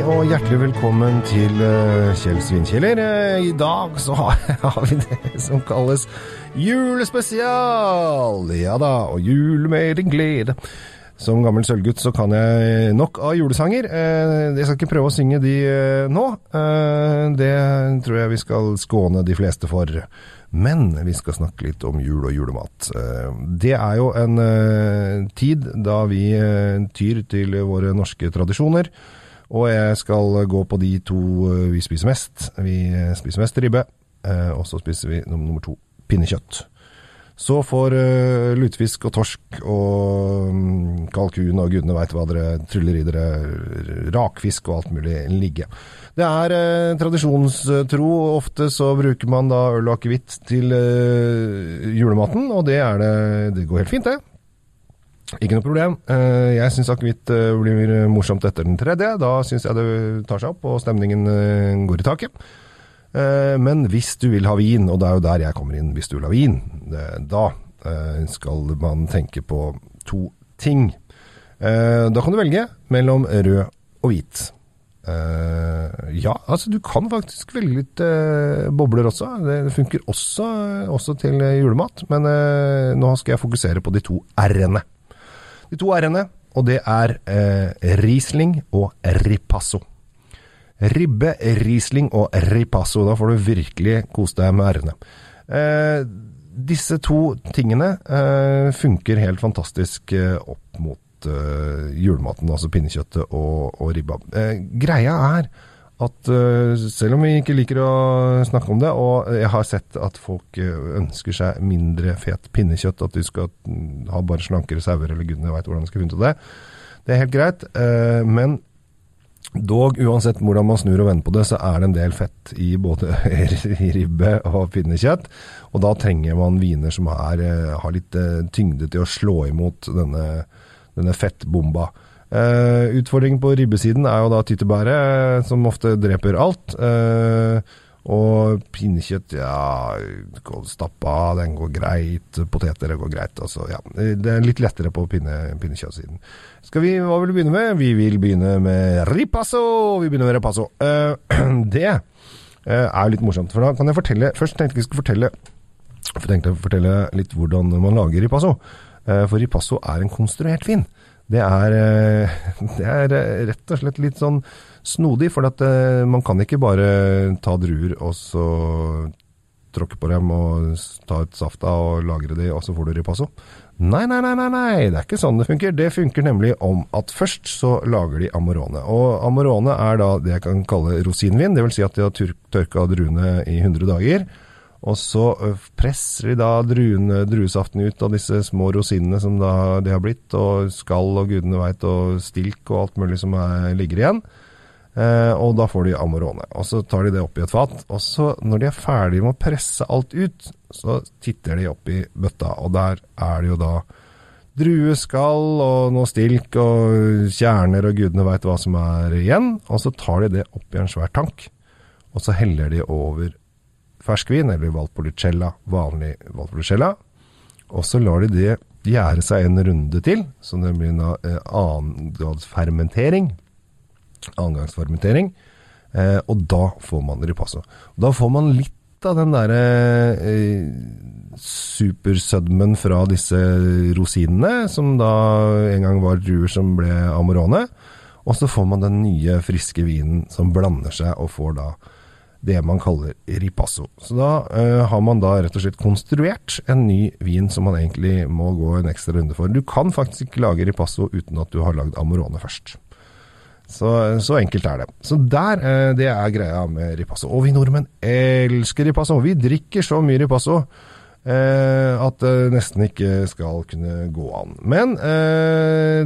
og hjertelig velkommen til uh, Kjell Svinkjeller. Uh, I dag så har, vi det som kalles julespesial. Ja da, og jul med din glede. Som gammel sølvgutt så kan jeg nok av julesanger. Uh, jeg skal ikke prøve å synge de nå. det tror jeg vi skal skåne de fleste for. Men vi skal snakke litt om jul og julemat. Det er jo en tid da vi tyr til våre norske tradisjoner. Og jeg skal gå på de to eh, vi spiser mest. Vi eh, spiser mest ribbe, eh, og så spiser vi nummer to pinnekjøtt. Så får lutefisk og torsk og um, kalkun og gudene veit hva dere tryller i dere, rakfisk og alt mulig ligge. Det er uh, tradisjonstro. Ofte så bruker man da øl og akevitt til uh, julematen, og det det Det går helt fint, det. Ikke noe problem. Eh, jeg syns akevitt eh, blir morsomt etter den tredje. Da syns jeg det tar seg opp, og stemningen eh, går i taket. Men hvis du vil ha vin, og det er jo der jeg kommer inn, hvis du vil ha vin, da skal man tenke på to ting. Da kan du velge mellom rød og hvit. Ja, altså du kan faktisk velge litt bobler også. Det funker også, også til julemat. Men nå skal jeg fokusere på de to r-ene. De to r-ene, og det er eh, Riesling og Ripasso. Ribbe, Riesling og Ripasso. Da får du virkelig kose deg med r-ene. Eh, disse to tingene eh, funker helt fantastisk eh, opp mot eh, julematen, altså pinnekjøttet og, og ribba. Eh, greia er at uh, selv om vi ikke liker å snakke om det, og jeg har sett at folk uh, ønsker seg mindre fet pinnekjøtt, at de skal ha bare slankere sauer, eller gudene veit hvordan de skal finne ut det. Det er helt greit, uh, men dog, uansett hvordan man snur og vender på det, så er det en del fett i både ribbe og pinnekjøtt. Og da trenger man viner som er, har litt tyngde til å slå imot denne, denne fettbomba. Uh, utfordringen på ribbesiden er jo da tyttebæret, som ofte dreper alt. Uh, og pinnekjøtt, ja Stappa, den går greit. Poteter, det går greit. Altså, ja. Det er litt lettere på pinne, pinnekjøttsiden. Skal vi, Hva vil du begynne med? Vi vil begynne med ripasso! Vi begynner med ripasso. Uh, det er litt morsomt, for da kan jeg fortelle Først tenkte jeg skulle fortelle, for tenkte jeg fortelle litt hvordan man lager ripasso. for ripasso er en konstruert vin det er, eh, det er, eh, rett og slett litt sånn snodig. For at eh, man kan ikke bare ta druer og så tråkke på dem og ta ut safta og lagre de, og så får du ripasso. Nei, nei, nei, nei, nei, det er ikke sånn det funker. Det funker nemlig om at først så lager de Amorone. Og Amorone er da det jeg kan kalle rosinvin. Det vil si at de har tørka druene i 100 dager. Og så presser de da druene, druesaften ut av disse små rosinene som da de har blitt, og skall og gudene veit, og stilk og alt mulig som er, ligger igjen. Eh, og da får de Amorone. Og så tar de det oppi et fat. Og så, når de er ferdige med å presse alt ut, så titter de opp i bøtta, og der er det jo da drueskall og noe stilk og kjerner og gudene veit hva som er igjen. Og så tar de det opp i en svær tank, og så heller de over ferskvin, eller Valpolicella, vanlig Valpolicella. Og så lar de det gjære seg en runde til, så det blir en eh, annengradsfermentering. Annengangsfermentering. Eh, og da får man ripasso. Da får man litt av den derre eh, supersødmen fra disse rosinene, som da en gang var druer som ble amorone. Og så får man den nye, friske vinen som blander seg, og får da det man kaller ripasso. Så da uh, har man da rett og slett konstruert en ny vin som man egentlig må gå en ekstra runde for. Du kan faktisk ikke lage ripasso uten at du har lagd Amorone først. Så, så, enkelt er det. Så der, uh, det er greia med ripasso. Og vi nordmenn elsker ripasso. Vi drikker så mye ripasso. Uh, at det nesten ikke skal kunne gå an. Men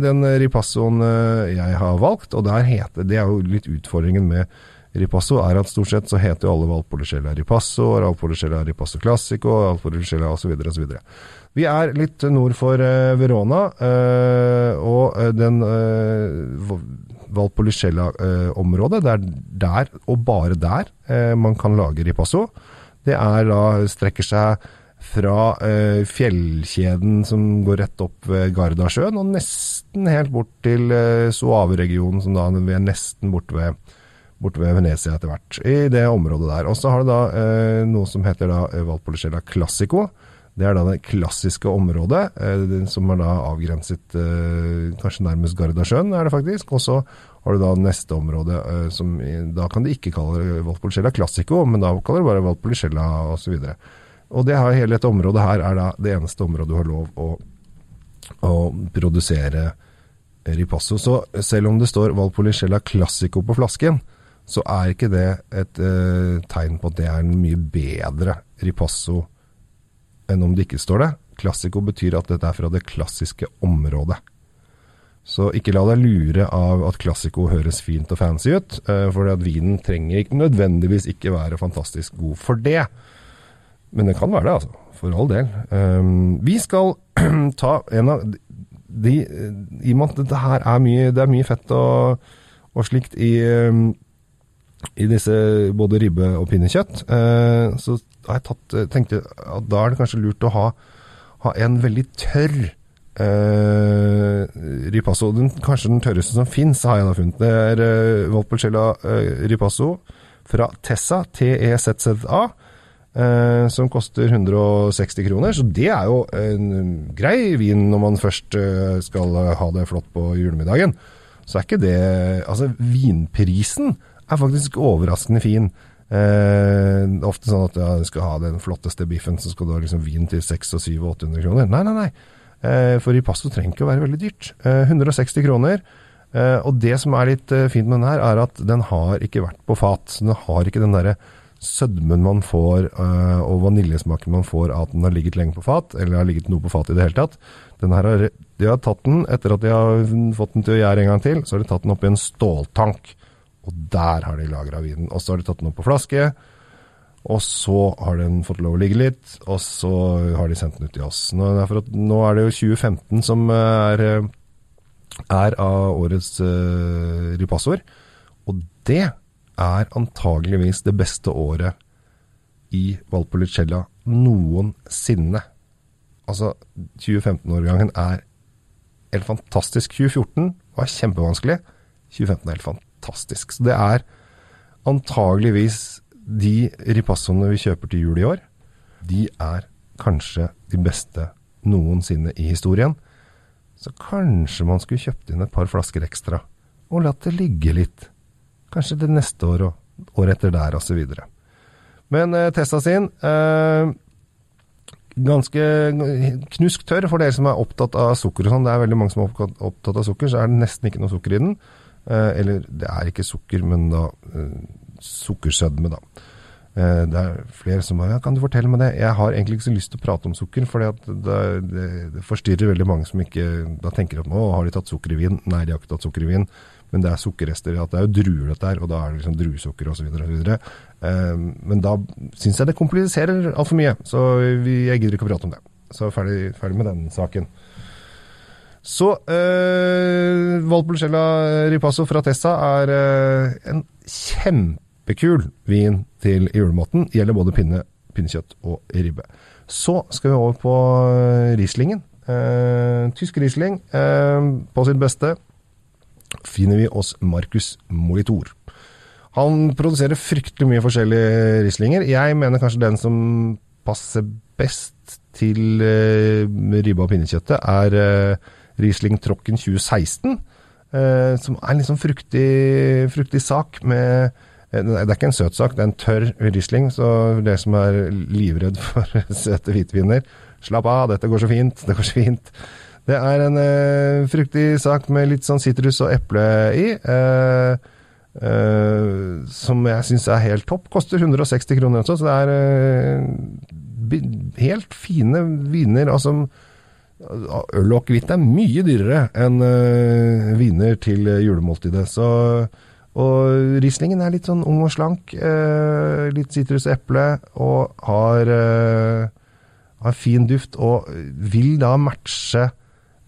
den ripassoen jeg har valgt, og der heter Det er jo litt utfordringen med Ripasso er at stort sett så heter jo alle Valpolicella Ripasso, Valpolicella Ripasso Classico, Valpolicella osv. osv. Vi er litt nord for uh, Verona, uh, og uh, den uh, Valpolicella-området, det er der, og bare der, man kan lage ripasso. Det er da strekker seg fra eh, fjellkjeden som går rett opp ved Gardasjøen, og nesten helt bort til eh, Suave-regionen, som da er nesten borte ved, borte ved Venezia etter hvert. I det området der. Og så har du da eh, noe som heter da eh, Valpolicella Classico. Det er da det klassiske området, eh, som er da avgrenset eh, kanskje nærmest Gardasjøen, er det faktisk. Og så har du da neste område eh, som Da kan de ikke kalle Valpolicella Classico, men da kaller de bare Valpolicella osv. Og, så og det her, hele dette området her er da det eneste området du har lov å, å produsere ripasso. Så selv om det står Valpolicella Classico på flasken, så er ikke det et uh, tegn på at det er en mye bedre ripasso enn om det ikke står det. Classico betyr at dette er fra det klassiske området. Så ikke la deg lure av at Classico høres fint og fancy ut, uh, for at vinen trenger ikke nødvendigvis ikke være fantastisk god for det. Men det kan være det, altså. For all del. Um, vi skal ta en av de I og med at dette her er mye, det er mye fett og, og slikt i, um, i disse både ribbe og pinnekjøtt, uh, så har jeg tatt, tenkte at da er det kanskje lurt å ha, ha en veldig tørr uh, ripasso. Den, kanskje den tørreste som fins, har jeg da funnet. Det er uh, Valpolicella uh, ripasso fra Tessa, T-E-Z-Z-A. Eh, som koster 160 kroner. Så det er jo en grei vin når man først eh, skal ha det flott på julemiddagen. Så er ikke det Altså, vinprisen er faktisk overraskende fin. Eh, ofte sånn at ja, du skal ha den flotteste biffen, så skal du ha liksom vin til 600 700-800 kroner. Nei, nei, nei. Eh, for ripasso trenger ikke å være veldig dyrt. Eh, 160 kroner. Eh, og det som er litt eh, fint med den her, er at den har ikke vært på fat. Den har ikke den derre sødmen man får uh, og vaniljesmaken man får av at den har ligget lenge på fat, eller har ligget noe på fat i det hele tatt. Har, de har tatt den, etter at de har fått den til å gjære en gang til, så har de tatt den opp i en ståltank. Og der har de lagra vinen. Og så har de tatt den opp på flaske. Og så har den fått lov å ligge litt, og så har de sendt den ut til oss. Nå, nå er det jo 2015 som er, er av årets uh, ripassår. Og det er antageligvis det beste året i Valpolicella noensinne. Altså, 2015-årgangen er helt fantastisk. 2014 var kjempevanskelig. 2015 er helt fantastisk. Så det er antageligvis de ripassoene vi kjøper til jul i år, de er kanskje de beste noensinne i historien. Så kanskje man skulle kjøpt inn et par flasker ekstra, og latt det ligge litt. Kanskje til neste år og året etter der osv. Men eh, testa sin eh, ganske knusktørr for dere som er opptatt av sukker og sånn. Det er veldig mange som er opptatt av sukker, så er det nesten ikke noe sukker i den. Eh, eller det er ikke sukker, men da eh, sukkersødme, da. Eh, det er flere som bare ja, 'Kan du fortelle meg det?' Jeg har egentlig ikke så lyst til å prate om sukker, for det, det, det, forstyrrer veldig mange som ikke da tenker at 'Å, har de tatt sukker i vin?' Nei, de har ikke tatt sukker i vin men det er sukkerrester. At det er jo druer, dette her, og da er det liksom druesukker osv. Eh, men da syns jeg det kompliserer altfor mye, så jeg gidder ikke å prate om det. Så ferdig, ferdig med den saken. Så eh, Valpolicella Ripasso fra Tessa er eh, en kjempekul vin til julematen. Gjelder både pinne, pinnekjøtt og ribbe. Så skal vi over på eh, Rieslingen. Uh, tysk Riesling uh, på sitt beste finner vi oss Marcus Molitor. Han produserer fryktelig mye forskjellige Rieslinger. Jeg mener kanskje den som passer best til uh, ribba og pinnekjøttet, er Riesling Trocken 2016. Eh, som er en sånn fruktig, fruktig sak med Det er ikke en søt sak, det er en tørr Riesling. Så det som er livredd for søte hvitviner, slapp av, dette går så fint. Det går så fint. Det er en eh, fruktig sak med litt sånn sitrus og eple i. Uh, uh, som jeg syns er helt topp. Koster 160 kroner også, så det er helt fine viner. Altså, øl og akevitt er mye dyrere enn viner til julemåltidet. Så, og Rieslingen er litt sånn ung og slank. litt sitrus og eple, og har, har fin duft, og vil da matche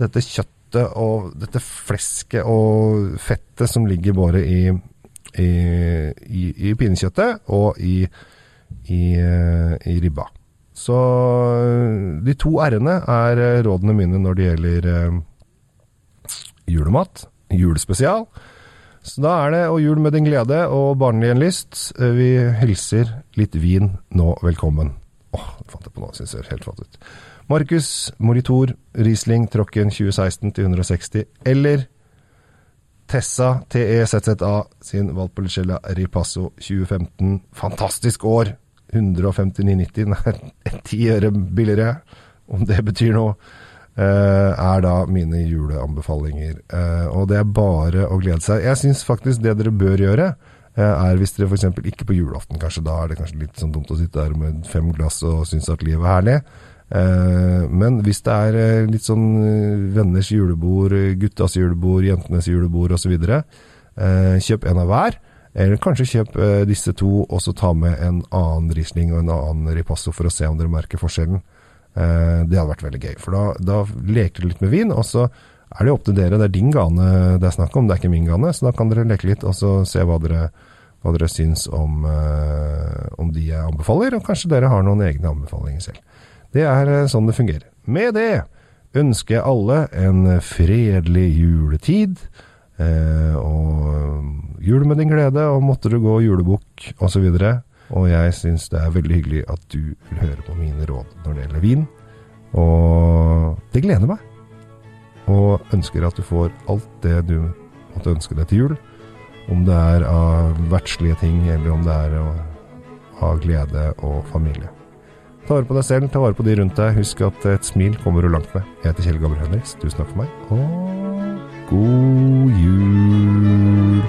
dette kjøttet og dette flesket og fettet som ligger både i, i, i, i pinnekjøttet og i, i, ribba. Så de to r-ene er rådene mine når det gjelder eh, julemat. Julespesial. Så da er det 'Og jul med din glede' og 'Barnlig en lyst'. Vi hilser litt vin nå velkommen. Åh, det fant jeg på nå, syns jeg helt flott ut. Markus Moritor Riesling Trocken 2016 til 160, eller Tessa TEZZA sin Valpolicella Ripasso 2015. Fantastisk år! 159,90. Nei, ti øre billigere, om det betyr noe. Uh, er da mine juleanbefalinger. Uh, og det er bare å glede seg. Jeg syns faktisk det dere bør gjøre, uh, er hvis dere f.eks. ikke på julaften, kanskje da er det kanskje litt sånn dumt å sitte der med fem glass og synes at livet er herlig. men hvis det er litt sånn venners julebord, guttas julebord, jentenes julebord osv., kjøp en av hver. Eller kanskje kjøp disse to, og så ta med en annen Riesling og en annen Ripasso for å se om dere merker forskjellen. Eh, det hadde vært veldig gøy. For da, da leker du litt med vin, og så er det opp til dere. Det er din gane det er snakk om, det er ikke min gane. Så da kan dere leke litt og så se hva dere, hva dere syns om, eh, om de jeg anbefaler, og kanskje dere har noen egne anbefalinger selv. Det er uh, sånn det fungerer. Med det ønsker jeg alle en fredelig juletid. Uh, og jul med din glede, og måtte du gå julebukk osv. Og jeg syns det er veldig hyggelig at du vil høre på mine råd når det gjelder vin. Og det gleder meg. Og ønsker at du får alt det du måtte ønske deg til jul. Om det er av verdslige ting, eller om det er av glede og familie. Ta vare på deg selv, ta vare på de rundt deg. Husk at et smil kommer du langt med. Jeg heter Kjell Gabriel Henriks. Tusen takk for meg, og god jul.